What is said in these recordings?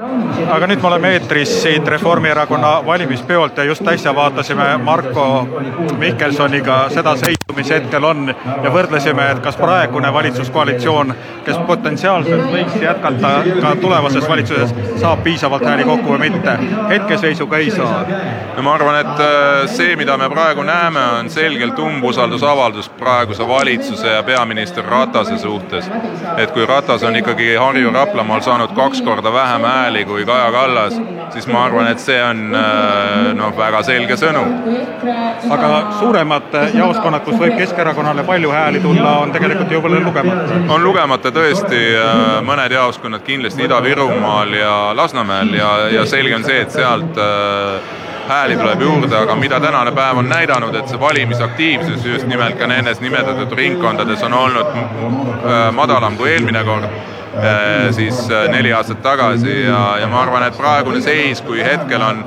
aga nüüd me oleme eetris siit Reformierakonna valimispeolt ja just äsja vaatasime Marko Mihkelsoniga seda seisu, mis hetkel on ja võrdlesime, et kas praegune valitsuskoalitsioon, kes potentsiaalselt võiks jätkata ka tulevases valitsuses, saab piisavalt hääli kokku või mitte. hetkeseisuga ei saa. no ma arvan, et äh, see, mida me praegu näeme, on selgelt umbusaldusavaldus praeguse valitsuse ja peaminister Ratase suhtes. et kui Ratas on ikkagi Harju Raplamaal saanud kaks korda vähem hääli kui Kaja Kallas, siis ma arvan, et see on äh, noh, väga selge sõnum. aga suuremad jaoskonnad, kus võib Keskerakonnale palju hääli tulla, on tegelikult ju veel lugemata. on lugemata tõesti äh, mõned jaoskonnad kindlasti Ida-Virumaal ja Lasnamäel ja, ja selge on see, et sealt äh, hääli tuleb juurde, aga mida tänane päev on näidanud, et see valimisaktiivsus just nimelt ka nendes nimetatud ringkondades on olnud madalam kui eelmine kord Äh, siis äh, neli aastat tagasi ja, ja ma arvan, et praegune seis, kui hetkel on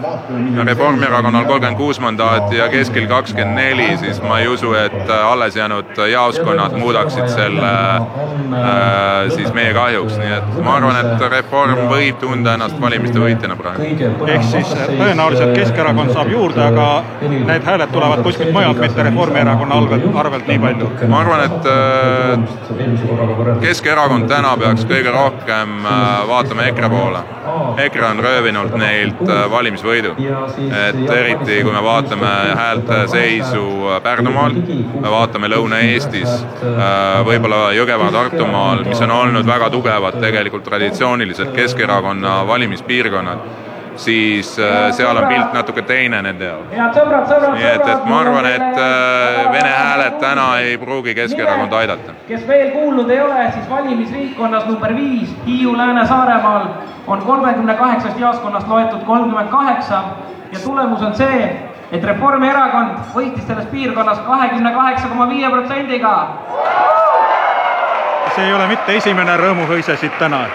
Reformierakonnal kolmkümmend kuus mandaati ja keskel kakskümmend neli, siis ma ei usu, et äh, alles jäänud jaoskonnad muudaksid selle äh, siis meie kahjuks, nii et ma arvan, et Reform võib tunda ennast valimiste võitjana praegu. ehk siis tõenäoliselt Keskerakond saab juurde, aga need hääled tulevad kuskilt mujalt, mitte Reformierakonna arvelt, arvelt nii palju. ma arvan, et äh, Keskerakond täna peaks kõige rohkem äh, vaatame EKRE poole. EKRE on röövinud neilt äh, valimisvõidu. et eriti, kui me vaatame häälte seisu äh, Pärnumaal, me vaatame Lõuna-Eestis, võib-olla Jõgeva-Tartumaal, mis on olnud väga tugevad tegelikult traditsiooniliselt Keskerakonna valimispiirkonnad siis seal on pilt natuke teine nende jaoks. nii et, et ma arvan, et täna ei pruugi Keskerakonda aidata. kes veel kuulnud ei ole, siis valimisringkonnas number viis Hiiu Lääne-Saaremaal on kolmekümne kaheksast jaoskonnast loetud kolmkümmend kaheksa ja tulemus on see, et Reformierakond võitis selles piirkonnas kahekümne kaheksa koma viie protsendiga. see ei ole mitte esimene rõõmuhõise siit täna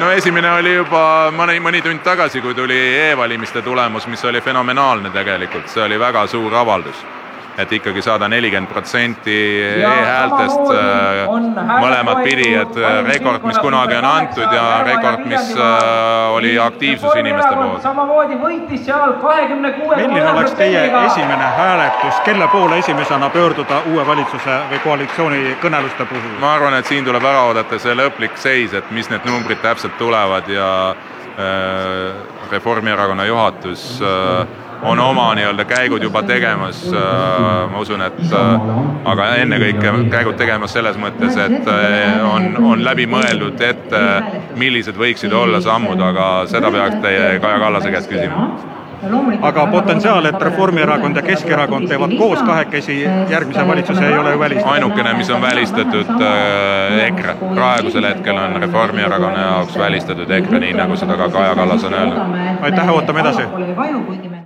no esimene oli juba mõni, mõni tund tagasi, kui tuli e-valimiste tulemus, mis oli fenomenaalne tegelikult, see oli väga suur avaldus et ikkagi saada nelikümmend protsenti e-häältest äh, mõlemat pidi, et äh, rekord, mis kunagi on antud ja rekord, mis äh, oli aktiivsus inimeste poolt. samamoodi võitis seal kahekümne kuue milline oleks teie esimene hääletus, kelle poole esimesena pöörduda uue valitsuse või koalitsiooni kõneluste puhul? ma arvan, et siin tuleb ära oodata see lõplik seis, et mis need numbrid täpselt tulevad ja äh, Reformierakonna juhatus äh, on oma nii-öelda käigud juba tegemas, äh, ma usun, et äh, aga ennekõike käigud tegemas selles mõttes, et äh, on, on läbi mõeldud ette, millised võiksid olla sammud, aga seda peaks teie Kaja Kallase käest küsima aga potentsiaal, et Reformierakond ja Keskerakond teevad koos kahekesi järgmise valitsuse, ei ole ju välistatud? ainukene, mis on välistatud äh,, EKRE. praegusel hetkel on Reformierakonna jaoks välistatud EKRE, nii nagu seda ka Kaja Kallas on öelnud. aitäh, ootame edasi!